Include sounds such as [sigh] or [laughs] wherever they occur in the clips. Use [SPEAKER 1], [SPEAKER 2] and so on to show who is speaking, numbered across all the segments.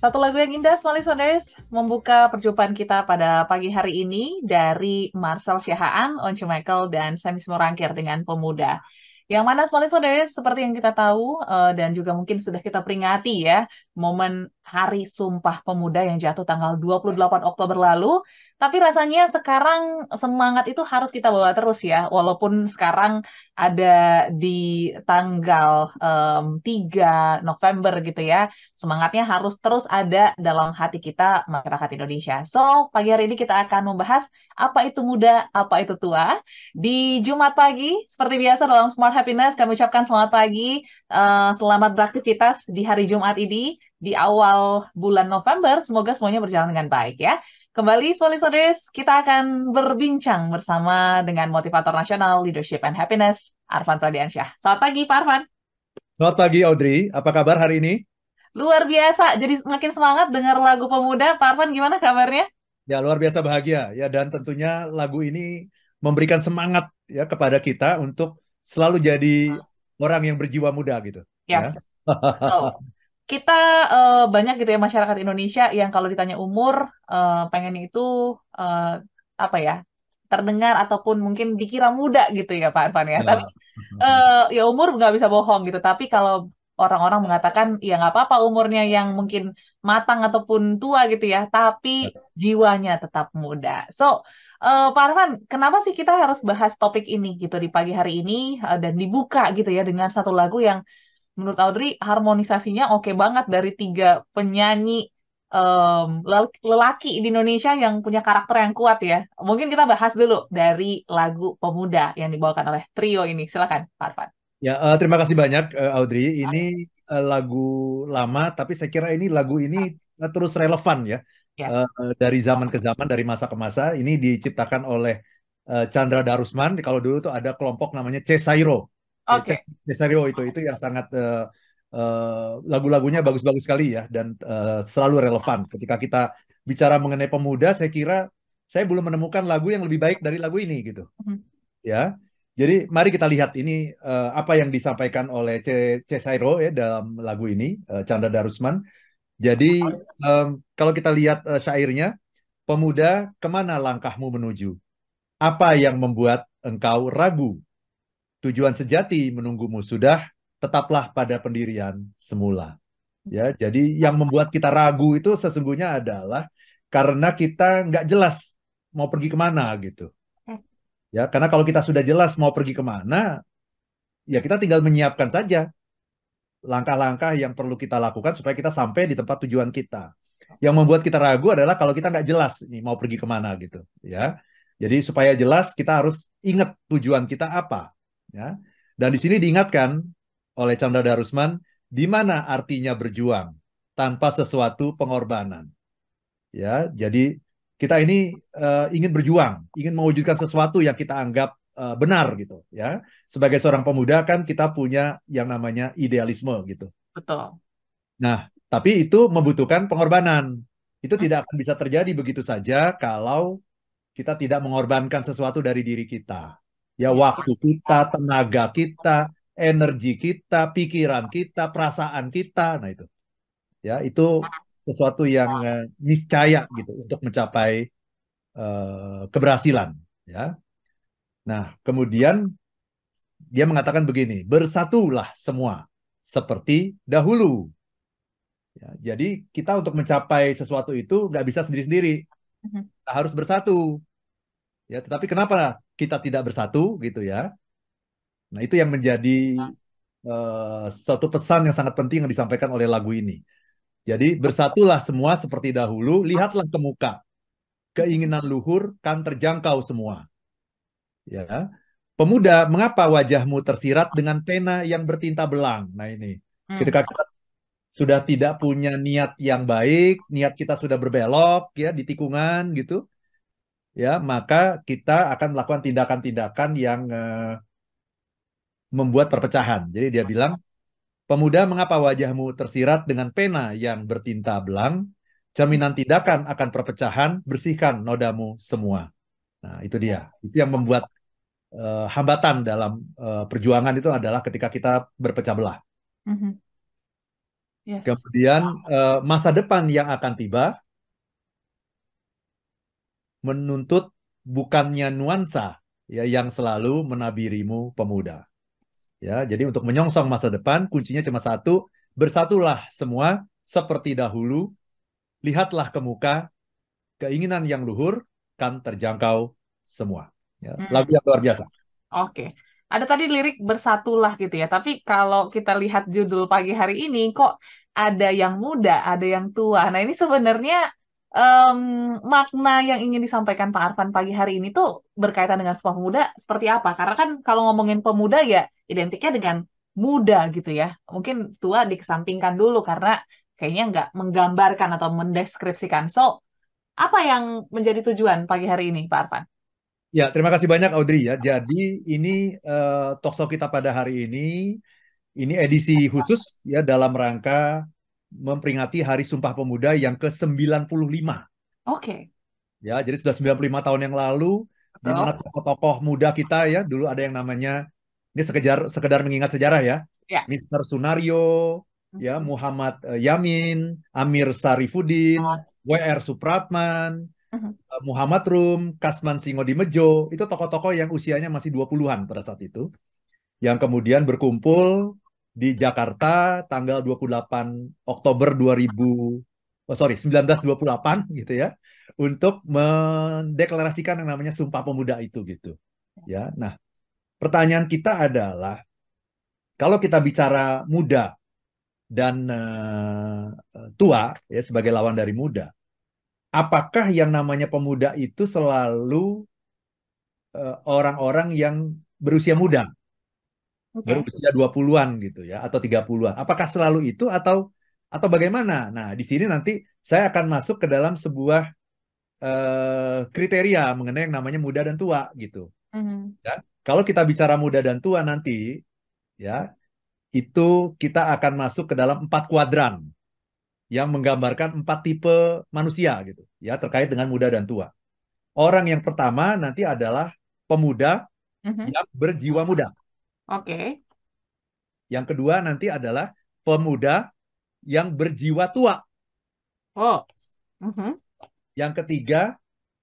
[SPEAKER 1] Satu lagu yang indah, Small Listeners, membuka perjumpaan kita pada pagi hari ini dari Marcel Siahaan, Once Michael, dan Sami Simorangkir dengan Pemuda. Yang mana Small Listeners, seperti yang kita tahu, uh, dan juga mungkin sudah kita peringati ya, momen Hari Sumpah Pemuda yang jatuh tanggal 28 Oktober lalu, tapi rasanya sekarang semangat itu harus kita bawa terus ya, walaupun sekarang ada di tanggal um, 3 November gitu ya. Semangatnya harus terus ada dalam hati kita masyarakat Indonesia. So, pagi hari ini kita akan membahas apa itu muda, apa itu tua. Di Jumat pagi, seperti biasa dalam Smart Happiness, kami ucapkan selamat pagi, uh, selamat beraktivitas di hari Jumat ini, di awal bulan November. Semoga semuanya berjalan dengan baik ya. Kembali, Solis kita akan berbincang bersama dengan motivator nasional Leadership and Happiness, Arfan Pradiansyah. Selamat pagi, Pak Arfan.
[SPEAKER 2] Selamat pagi, Audrey. Apa kabar hari ini?
[SPEAKER 1] Luar biasa, jadi makin semangat dengar lagu pemuda. Pak Arfan, gimana kabarnya?
[SPEAKER 2] Ya, luar biasa bahagia. Ya, dan tentunya lagu ini memberikan semangat ya kepada kita untuk selalu jadi orang yang berjiwa muda gitu.
[SPEAKER 1] Yes. Ya. oh [laughs] kita uh, banyak gitu ya masyarakat Indonesia yang kalau ditanya umur uh, pengen itu uh, apa ya terdengar ataupun mungkin dikira muda gitu ya Pak Irfan ya. ya. Tapi uh, ya umur nggak bisa bohong gitu. Tapi kalau orang-orang mengatakan ya nggak apa-apa umurnya yang mungkin matang ataupun tua gitu ya, tapi ya. jiwanya tetap muda. So Uh, Pak Arfan, kenapa sih kita harus bahas topik ini gitu di pagi hari ini uh, dan dibuka gitu ya dengan satu lagu yang menurut Audrey harmonisasinya oke okay banget dari tiga penyanyi um, lelaki di Indonesia yang punya karakter yang kuat ya. Mungkin kita bahas dulu dari lagu Pemuda yang dibawakan oleh trio ini. Silakan, Pak Arfan.
[SPEAKER 2] Ya, uh, terima kasih banyak uh, Audrey. Ini uh, lagu lama, tapi saya kira ini lagu ini uh, terus relevan ya. Yes. Uh, dari zaman ke zaman, dari masa ke masa. Ini diciptakan oleh uh, Chandra Darusman. Kalau dulu tuh ada kelompok namanya Cesairo.
[SPEAKER 1] Oke.
[SPEAKER 2] Okay. Cesario itu itu yang sangat uh, uh, lagu-lagunya bagus-bagus sekali ya dan uh, selalu relevan. Ketika kita bicara mengenai pemuda, saya kira saya belum menemukan lagu yang lebih baik dari lagu ini gitu. Mm-hmm. Ya. Jadi mari kita lihat ini uh, apa yang disampaikan oleh C. Cesairo ya dalam lagu ini uh, Chandra Darusman. Jadi um, kalau kita lihat uh, syairnya, pemuda ke mana langkahmu menuju? Apa yang membuat engkau ragu tujuan sejati menunggumu sudah tetaplah pada pendirian semula. Ya, jadi yang membuat kita ragu itu sesungguhnya adalah karena kita nggak jelas mau pergi ke mana gitu. Ya, karena kalau kita sudah jelas mau pergi ke mana, ya kita tinggal menyiapkan saja langkah-langkah yang perlu kita lakukan supaya kita sampai di tempat tujuan kita. Yang membuat kita ragu adalah kalau kita nggak jelas nih mau pergi ke mana gitu, ya. Jadi supaya jelas kita harus ingat tujuan kita apa. Ya. Dan di sini diingatkan oleh Chandra Darusman, di mana artinya berjuang tanpa sesuatu pengorbanan. Ya, jadi kita ini uh, ingin berjuang, ingin mewujudkan sesuatu yang kita anggap uh, benar gitu, ya. Sebagai seorang pemuda kan kita punya yang namanya idealisme gitu.
[SPEAKER 1] Betul.
[SPEAKER 2] Nah, tapi itu membutuhkan pengorbanan. Itu hmm. tidak akan bisa terjadi begitu saja kalau kita tidak mengorbankan sesuatu dari diri kita ya waktu kita, tenaga kita, energi kita, pikiran kita, perasaan kita, nah itu, ya itu sesuatu yang uh, niscaya gitu untuk mencapai uh, keberhasilan, ya. Nah kemudian dia mengatakan begini, bersatulah semua seperti dahulu. Ya, jadi kita untuk mencapai sesuatu itu nggak bisa sendiri-sendiri, mm-hmm. kita harus bersatu. Ya, tetapi kenapa kita tidak bersatu gitu ya. Nah, itu yang menjadi uh, suatu pesan yang sangat penting yang disampaikan oleh lagu ini. Jadi bersatulah semua seperti dahulu, lihatlah ke muka. Keinginan luhur kan terjangkau semua. Ya. Pemuda, mengapa wajahmu tersirat dengan pena yang bertinta belang? Nah, ini. Hmm. Ketika kita sudah tidak punya niat yang baik, niat kita sudah berbelok ya di tikungan gitu ya maka kita akan melakukan tindakan-tindakan yang uh, membuat perpecahan. Jadi dia bilang, pemuda mengapa wajahmu tersirat dengan pena yang bertinta belang? Cerminan tindakan akan perpecahan, bersihkan nodamu semua. Nah itu dia, itu yang membuat uh, hambatan dalam uh, perjuangan itu adalah ketika kita berpecah belah. Mm -hmm.
[SPEAKER 1] Yes.
[SPEAKER 2] Kemudian eh, masa depan yang akan tiba menuntut bukannya nuansa ya yang selalu menabirimu pemuda. Ya, jadi untuk menyongsong masa depan kuncinya cuma satu, bersatulah semua seperti dahulu, lihatlah ke muka, keinginan yang luhur kan terjangkau semua. Ya,
[SPEAKER 1] Hmm.
[SPEAKER 2] lagu yang luar biasa.
[SPEAKER 1] Oke. Ada tadi lirik bersatulah gitu ya. Tapi kalau kita lihat judul pagi hari ini, kok ada yang muda, ada yang tua. Nah, ini sebenarnya em, makna yang ingin disampaikan Pak Arfan pagi hari ini tuh berkaitan dengan Sumpah Pemuda seperti apa? Karena kan kalau ngomongin pemuda ya identiknya dengan muda gitu ya. Mungkin tua dikesampingkan dulu karena kayaknya nggak menggambarkan atau mendeskripsikan. So, apa yang menjadi tujuan pagi hari ini, Pak Arfan?
[SPEAKER 2] Ya, terima kasih banyak Audrey ya. Jadi ini eh, talkshow kita pada hari ini, ini edisi khusus ya dalam rangka memperingati Hari Sumpah Pemuda yang ke-95.
[SPEAKER 1] Oke.
[SPEAKER 2] Ya, jadi sudah 95 tahun yang lalu di mana tokoh-tokoh muda kita ya, dulu ada yang namanya ini sekedar sekedar mengingat sejarah ya.
[SPEAKER 1] Ya.
[SPEAKER 2] Mr. Sunario, ya
[SPEAKER 1] Mhm.
[SPEAKER 2] Muhammad eh, Yamin, Amir Sarifuddin,
[SPEAKER 1] Oh.
[SPEAKER 2] W.R. Supratman,
[SPEAKER 1] Mhm.
[SPEAKER 2] eh, Muhammad Rum, Kasman Singodimejo, itu tokoh-tokoh yang usianya masih 20-an pada saat itu. Yang kemudian berkumpul di Jakarta tanggal 28 Oktober 2000 oh sorry 1928 gitu ya untuk mendeklarasikan yang namanya Sumpah Pemuda itu gitu. Ya. Nah, pertanyaan kita adalah kalau kita bicara muda dan eh, tua ya sebagai lawan dari muda, apakah yang namanya pemuda itu selalu eh, orang-orang yang berusia muda,
[SPEAKER 1] Oke.
[SPEAKER 2] berusia 20-an gitu ya atau 30-an? Apakah selalu itu atau atau bagaimana? Nah, di sini nanti saya akan masuk ke dalam sebuah eh, kriteria mengenai yang namanya muda dan tua gitu.
[SPEAKER 1] Mhm.
[SPEAKER 2] Ya. Kalau kita bicara muda dan tua nanti, ya itu kita akan masuk ke dalam empat kuadran yang menggambarkan empat tipe manusia gitu, ya terkait dengan muda dan tua. Orang yang pertama nanti adalah pemuda
[SPEAKER 1] Mhm.
[SPEAKER 2] yang berjiwa muda.
[SPEAKER 1] Oke.
[SPEAKER 2] Yang kedua nanti adalah pemuda yang berjiwa tua.
[SPEAKER 1] Oh. Mhm.
[SPEAKER 2] Yang ketiga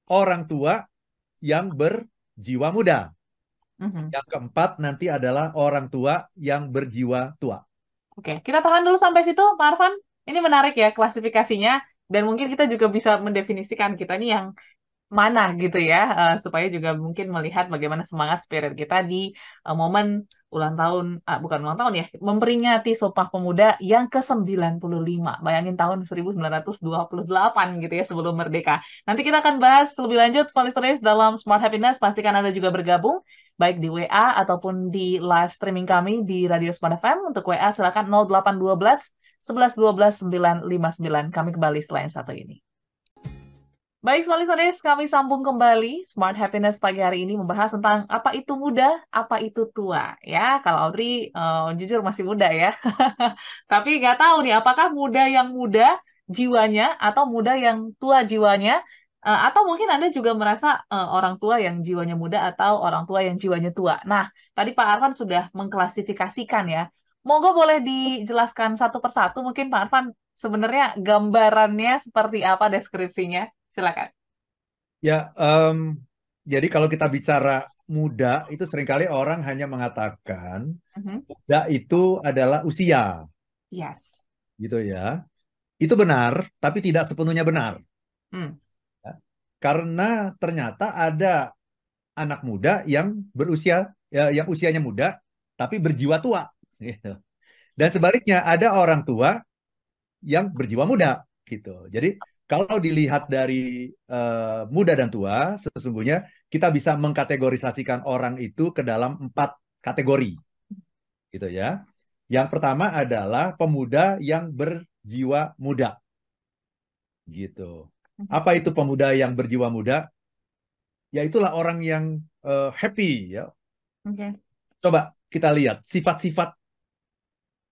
[SPEAKER 2] orang tua yang berjiwa muda.
[SPEAKER 1] Mhm.
[SPEAKER 2] Yang keempat nanti adalah orang tua yang berjiwa tua.
[SPEAKER 1] Oke, kita tahan dulu sampai situ, Pak Arfan. Ini menarik ya klasifikasinya, dan mungkin kita juga bisa mendefinisikan kita nih yang mana gitu ya, eh, supaya juga mungkin melihat bagaimana semangat spirit kita di eh, momen ulang tahun, ah, bukan ulang tahun ya, memperingati Sumpah Pemuda yang ke-95. Bayangin tahun 1928 gitu ya, sebelum merdeka. Nanti kita akan bahas lebih lanjut, smart dalam Smart Happiness. Pastikan Anda juga bergabung, baik di WA ataupun di live streaming kami di Radio Smart FM. Untuk WA silakan 0812 11 12 959. Kami kembali yang satu ini. Baik, listeners, kami sambung kembali. Smart Happiness pagi hari ini membahas tentang apa itu muda, apa itu tua. Ya, kalau Audrey eh, jujur masih muda ya. [laughs] Tapi nggak tahu nih, apakah muda yang muda jiwanya atau muda yang tua jiwanya, Eh, atau mungkin Anda juga merasa eh, orang tua yang jiwanya muda atau orang tua yang jiwanya tua. Nah, tadi Pak Arfan sudah mengklasifikasikan ya. Monggo boleh dijelaskan satu persatu, mungkin Pak Arfan sebenarnya gambarannya seperti apa deskripsinya? Silakan.
[SPEAKER 2] Ya, em, jadi kalau kita bicara muda, itu sering kali orang hanya mengatakan
[SPEAKER 1] Mhm.
[SPEAKER 2] muda itu adalah usia,
[SPEAKER 1] Yes.
[SPEAKER 2] gitu ya. Itu benar, tapi tidak sepenuhnya benar.
[SPEAKER 1] Hmm.
[SPEAKER 2] Ya. Karena ternyata ada anak muda yang berusia, ya, yang usianya muda, tapi berjiwa tua. Gitu. Dan sebaliknya ada orang tua yang berjiwa muda, gitu. Jadi kalau dilihat dari eh, muda dan tua, sesungguhnya kita bisa mengkategorisasikan orang itu ke dalam empat kategori, gitu ya. Yang pertama adalah pemuda yang berjiwa muda, gitu. Apa itu pemuda yang berjiwa muda? Ya itulah orang yang eh, happy, ya.
[SPEAKER 1] Oke.
[SPEAKER 2] Coba kita lihat sifat-sifat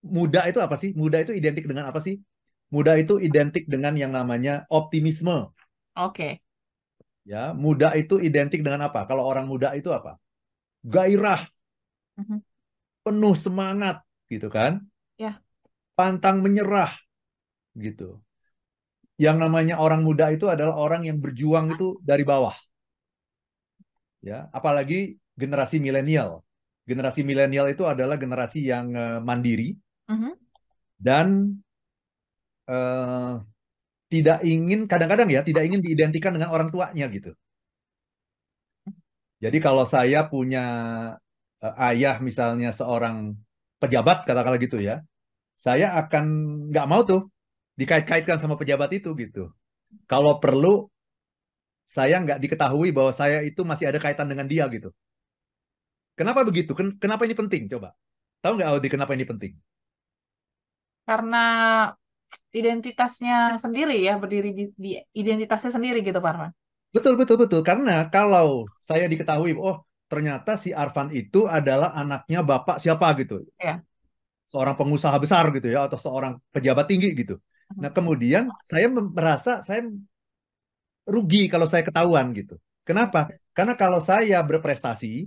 [SPEAKER 2] muda itu apa sih? Muda itu identik dengan apa sih? Muda itu identik dengan yang namanya optimisme.
[SPEAKER 1] Oke.
[SPEAKER 2] Ya, muda itu identik dengan apa? Kalau orang muda itu apa? Gairah,
[SPEAKER 1] Mhm.
[SPEAKER 2] penuh semangat, gitu kan?
[SPEAKER 1] Ya.
[SPEAKER 2] Pantang menyerah, gitu. Yang namanya orang muda itu adalah orang yang berjuang itu dari bawah. Ya, apalagi generasi milenial. Generasi milenial itu adalah generasi yang uh, mandiri
[SPEAKER 1] Mhm.
[SPEAKER 2] dan uh, tidak ingin kadang-kadang ya tidak ingin diidentikan dengan orang tuanya gitu. Jadi kalau saya punya uh, ayah misalnya seorang pejabat katakanlah gitu ya, saya akan nggak mau tuh dikait-kaitkan sama pejabat itu gitu. Kalau perlu saya nggak diketahui bahwa saya itu masih ada kaitan dengan dia gitu. Kenapa begitu? Ken- Kenapa ini penting? Coba. Tahu nggak Audi kenapa ini penting?
[SPEAKER 1] Karena identitasnya sendiri ya, berdiri di, di identitasnya sendiri gitu, Pak Arman.
[SPEAKER 2] Betul, betul, betul. Karena kalau saya diketahui, oh ternyata si Arfan itu adalah anaknya bapak siapa gitu.
[SPEAKER 1] Ya.
[SPEAKER 2] Seorang pengusaha besar gitu ya, atau seorang pejabat tinggi gitu. Nah kemudian saya merasa saya rugi kalau saya ketahuan gitu. Kenapa? Karena kalau saya berprestasi,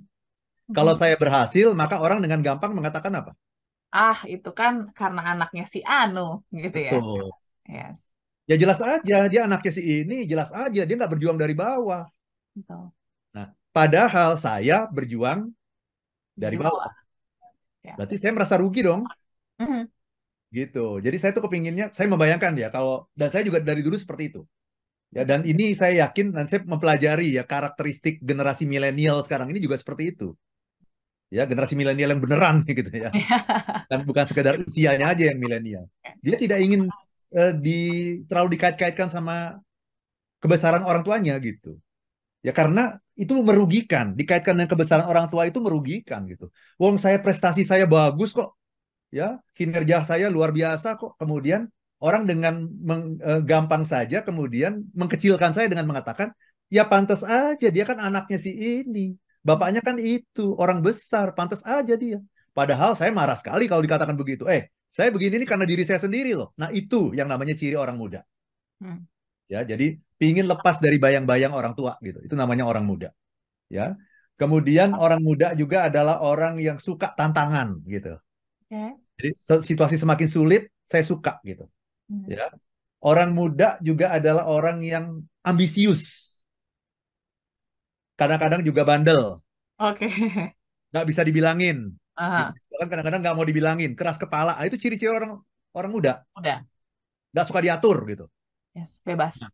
[SPEAKER 2] kalau
[SPEAKER 1] Mhm.
[SPEAKER 2] saya berhasil, maka orang dengan gampang mengatakan apa?
[SPEAKER 1] Ah, itu kan karena anaknya si Anu, gitu ya.
[SPEAKER 2] Betul.
[SPEAKER 1] Yes,
[SPEAKER 2] Ya jelas aja, dia anaknya si ini, jelas aja dia nggak berjuang dari bawah.
[SPEAKER 1] betul.
[SPEAKER 2] Nah, padahal saya berjuang dari
[SPEAKER 1] Dari
[SPEAKER 2] bawah.
[SPEAKER 1] Ya.
[SPEAKER 2] Berarti saya merasa rugi dong.
[SPEAKER 1] Mhm.
[SPEAKER 2] gitu. Jadi saya tuh kepinginnya, saya membayangkan ya kalau dan saya juga dari dulu seperti itu. Ya dan ini saya yakin dan saya mempelajari ya karakteristik generasi milenial sekarang ini juga seperti itu. Ya generasi milenial yang beneran [laughs] gitu ya. Dan bukan sekedar usianya aja yang milenial. Dia tidak ingin eh, di terlalu dikait-kaitkan sama kebesaran orang tuanya gitu. Ya karena itu merugikan, dikaitkan dengan kebesaran orang tua itu merugikan gitu. Wong saya prestasi saya bagus kok, ya kinerja saya luar biasa kok. Kemudian orang dengan meng- eh, gampang saja kemudian mengkecilkan saya dengan mengatakan, ya pantas aja dia kan anaknya si ini, bapaknya kan itu orang besar, pantas aja dia. Padahal saya marah sekali kalau dikatakan begitu. Eh, saya begini ini karena diri saya sendiri loh. Nah itu yang namanya ciri orang muda.
[SPEAKER 1] Hmm.
[SPEAKER 2] Ya, jadi pingin lepas dari bayang-bayang orang tua gitu. Itu namanya orang muda. Ya. Kemudian orang muda juga adalah orang yang suka tantangan gitu.
[SPEAKER 1] Oke.
[SPEAKER 2] Jadi situasi semakin sulit, saya suka gitu.
[SPEAKER 1] Mhm.
[SPEAKER 2] Ya. Orang muda juga adalah orang yang ambisius. Kadang-kadang juga bandel,
[SPEAKER 1] Oke.
[SPEAKER 2] nggak bisa dibilangin.
[SPEAKER 1] Aha.
[SPEAKER 2] Bahkan kadang-kadang nggak mau dibilangin, keras kepala. Ah, itu ciri-ciri orang orang muda,
[SPEAKER 1] udah.
[SPEAKER 2] nggak suka diatur gitu.
[SPEAKER 1] Yes, bebas.
[SPEAKER 2] Nah.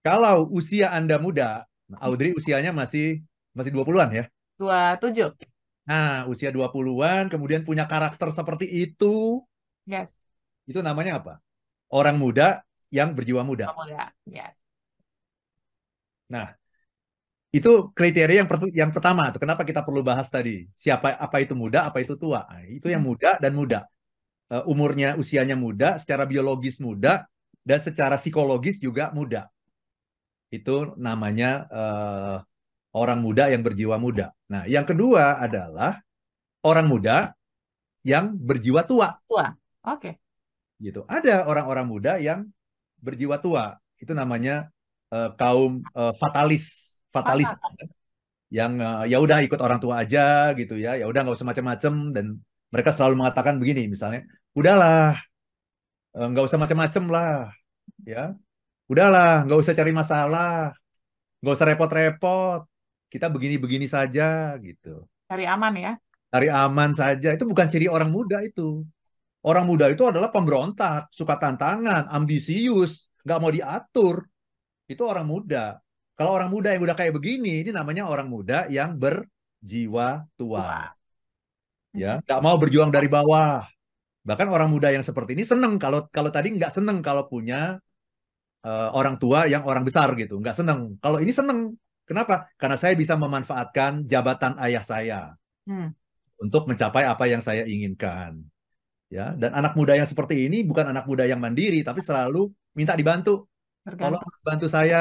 [SPEAKER 2] Kalau usia Anda muda, nah, Audrey usianya masih masih 20-an ya.
[SPEAKER 1] 27.
[SPEAKER 2] Nah, usia 20-an kemudian punya karakter seperti itu,
[SPEAKER 1] Yes.
[SPEAKER 2] itu namanya apa? Orang muda yang berjiwa muda.
[SPEAKER 1] Pemuda. Yes.
[SPEAKER 2] Nah, itu kriteria yang yang pertama tuh. Kenapa kita perlu bahas tadi? Siapa apa itu muda, apa itu tua? Nah, itu yang
[SPEAKER 1] Hmm.
[SPEAKER 2] muda dan muda. Eh, umurnya, usianya muda, secara biologis muda dan secara psikologis juga muda. Itu namanya eh, orang muda yang berjiwa muda. Nah, yang kedua adalah orang muda yang berjiwa tua.
[SPEAKER 1] Tua. Oke.
[SPEAKER 2] gitu. Ada orang-orang muda yang berjiwa tua. Itu namanya eh, kaum eh, fatalis, fatalis yang eh, ya udah ikut orang tua aja gitu ya. Ya udah nggak usah macam-macam dan mereka selalu mengatakan begini misalnya, udahlah eh, nggak usah macam-macam lah, ya. Udahlah, nggak usah cari masalah, nggak usah repot-repot. Kita begini-begini saja gitu.
[SPEAKER 1] Cari aman ya.
[SPEAKER 2] Cari aman saja. Itu bukan ciri orang muda itu. Orang muda itu adalah pemberontak, suka tantangan, ambisius, nggak mau diatur. Itu orang muda. Kalau orang muda yang udah kayak begini, ini namanya orang muda yang berjiwa tua. Ya, nggak mau berjuang dari bawah. Bahkan orang muda yang seperti ini seneng kalau kalau tadi nggak seneng kalau punya eh, orang tua yang orang besar gitu, nggak seneng. Kalau ini seneng. Kenapa? Karena saya bisa memanfaatkan jabatan ayah saya
[SPEAKER 1] Hmm.
[SPEAKER 2] untuk mencapai apa yang saya inginkan. Ya, dan anak muda yang seperti ini bukan anak muda yang mandiri, tapi selalu minta dibantu. Tolong bantu saya,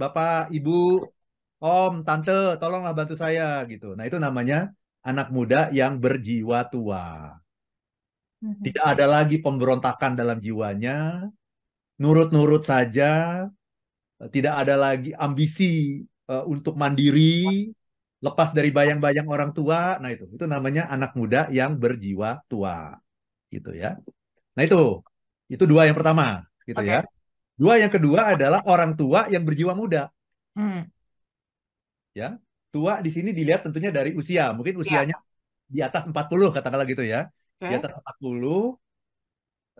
[SPEAKER 2] Bapak, Ibu, Om, Tante, tolonglah bantu saya gitu. Nah, itu namanya anak muda yang berjiwa tua.
[SPEAKER 1] Mhm.
[SPEAKER 2] Tidak ada lagi pemberontakan dalam jiwanya, nurut-nurut saja, tidak ada lagi ambisi eh, untuk mandiri, lepas dari bayang-bayang orang tua. Nah, itu itu namanya anak muda yang berjiwa tua. Gitu ya. Nah, itu itu dua yang pertama. gitu
[SPEAKER 1] Oke.
[SPEAKER 2] ya. Dua yang kedua adalah orang tua yang berjiwa muda.
[SPEAKER 1] Hmm.
[SPEAKER 2] Ya, tua di sini dilihat tentunya dari usia. Mungkin
[SPEAKER 1] Ya.
[SPEAKER 2] usianya di atas 40 katakanlah gitu ya. Di
[SPEAKER 1] Oke.
[SPEAKER 2] atas 40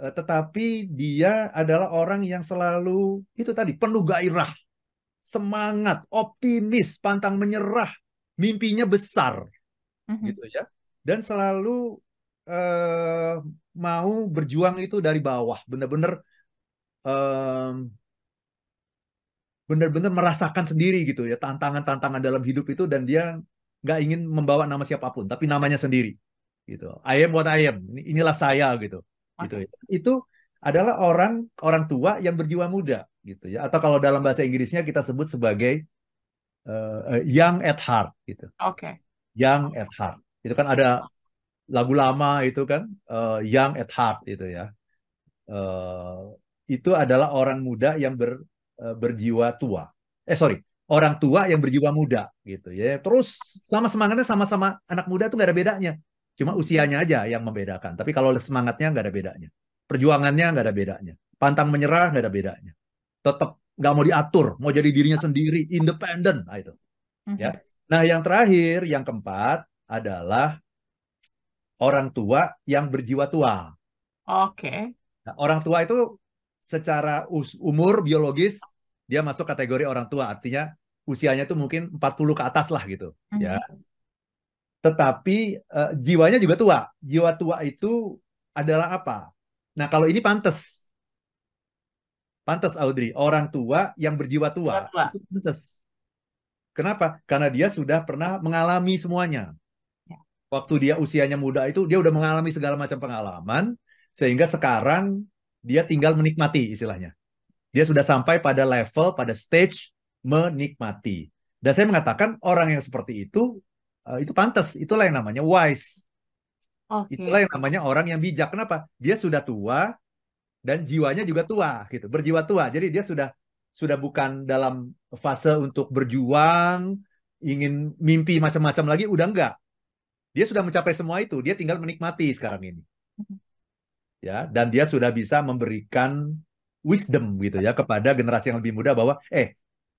[SPEAKER 2] eh, tetapi dia adalah orang yang selalu itu tadi penuh gairah, semangat, optimis, pantang menyerah, mimpinya besar
[SPEAKER 1] Mhm.
[SPEAKER 2] gitu ya. Dan selalu eh, mau berjuang itu dari bawah, benar-benar em, benar-benar merasakan sendiri gitu ya tantangan-tantangan dalam hidup itu dan dia nggak ingin membawa nama siapa pun tapi namanya sendiri gitu I am what I am Ini- inilah saya gitu gitu
[SPEAKER 1] Oke.
[SPEAKER 2] ya. itu adalah orang orang tua yang berjiwa muda gitu ya atau kalau dalam bahasa Inggrisnya kita sebut sebagai eh, young at heart gitu
[SPEAKER 1] Oke.
[SPEAKER 2] young at heart itu kan ada lagu lama itu kan eh, young at heart itu ya itu adalah orang muda yang ber, eh, berjiwa tua. Eh sorry, orang tua yang berjiwa muda gitu ya. Terus sama semangatnya sama-sama anak muda tuh nggak ada bedanya. Cuma usianya aja yang membedakan. Tapi kalau semangatnya nggak ada bedanya. Perjuangannya nggak ada bedanya. Pantang menyerah nggak ada bedanya. Tetap nggak mau diatur, mau jadi dirinya sendiri, independen. Nah, itu
[SPEAKER 1] Mhm.
[SPEAKER 2] ya. Nah yang terakhir, yang keempat adalah orang tua yang berjiwa tua.
[SPEAKER 1] Oke.
[SPEAKER 2] Nah, orang tua itu secara us- umur biologis dia masuk kategori orang tua, artinya usianya itu mungkin 40 ke atas lah gitu, ya.
[SPEAKER 1] Mhm.
[SPEAKER 2] Tetapi eh, jiwanya juga tua. Jiwa tua itu adalah apa? Nah, kalau ini pantas. Pantas Audrey, orang tua yang berjiwa tua
[SPEAKER 1] tua.
[SPEAKER 2] itu pantas. Kenapa? Karena dia sudah pernah mengalami semuanya.
[SPEAKER 1] Ya.
[SPEAKER 2] Waktu dia usianya muda itu dia udah mengalami segala macam pengalaman sehingga sekarang dia tinggal menikmati istilahnya. Dia sudah sampai pada level, pada stage menikmati. Dan saya mengatakan orang yang seperti itu eh, itu pantas, itulah yang namanya wise.
[SPEAKER 1] Oke.
[SPEAKER 2] Itulah yang namanya orang yang bijak. Kenapa? Dia sudah tua dan jiwanya juga tua gitu, berjiwa tua. Jadi dia sudah sudah bukan dalam fase untuk berjuang, ingin mimpi macam-macam lagi, udah enggak. Dia sudah mencapai semua itu, dia tinggal menikmati sekarang ini. Ya, dan dia sudah bisa memberikan wisdom gitu ya kepada generasi yang lebih muda bahwa eh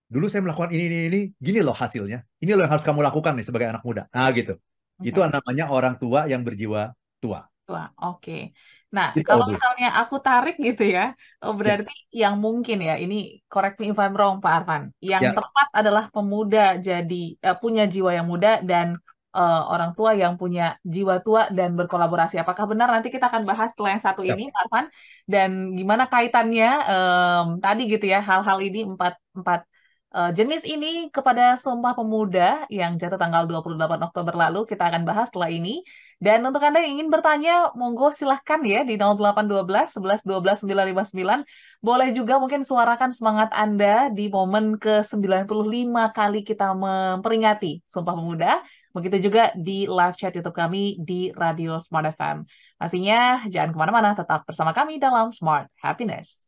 [SPEAKER 2] dulu saya melakukan ini ini ini gini loh hasilnya. Ini loh yang harus kamu lakukan nih sebagai anak muda. Nah, gitu.
[SPEAKER 1] Oke.
[SPEAKER 2] Itu namanya orang tua yang berjiwa tua.
[SPEAKER 1] Tua. Oke. Nah,
[SPEAKER 2] Gitu,
[SPEAKER 1] kalau misalnya aku tarik gitu ya, oh,
[SPEAKER 2] Ya,
[SPEAKER 1] berarti yang mungkin ya, ini correct me if I'm wrong, Pak Arfan. Yang
[SPEAKER 2] ya,
[SPEAKER 1] tepat adalah pemuda jadi eh, punya jiwa yang muda dan eh, orang tua yang punya jiwa tua dan berkolaborasi. Apakah benar? Nanti kita akan bahas setelah yang satu
[SPEAKER 2] ya.
[SPEAKER 1] ini, Arfan. Dan gimana kaitannya em, tadi gitu ya, hal-hal ini empat empat eh, jenis ini kepada Sumpah Pemuda yang jatuh tanggal 28 Oktober lalu. Kita akan bahas setelah ini. Dan untuk Anda yang ingin bertanya, monggo silahkan ya di 0812 11 12 959. Boleh juga mungkin suarakan semangat Anda di momen ke-95 kali kita memperingati Sumpah Pemuda. Begitu juga di live chat YouTube kami di Radio Smart FM. Pastinya jangan ke mana-mana, tetap bersama kami dalam Smart Happiness.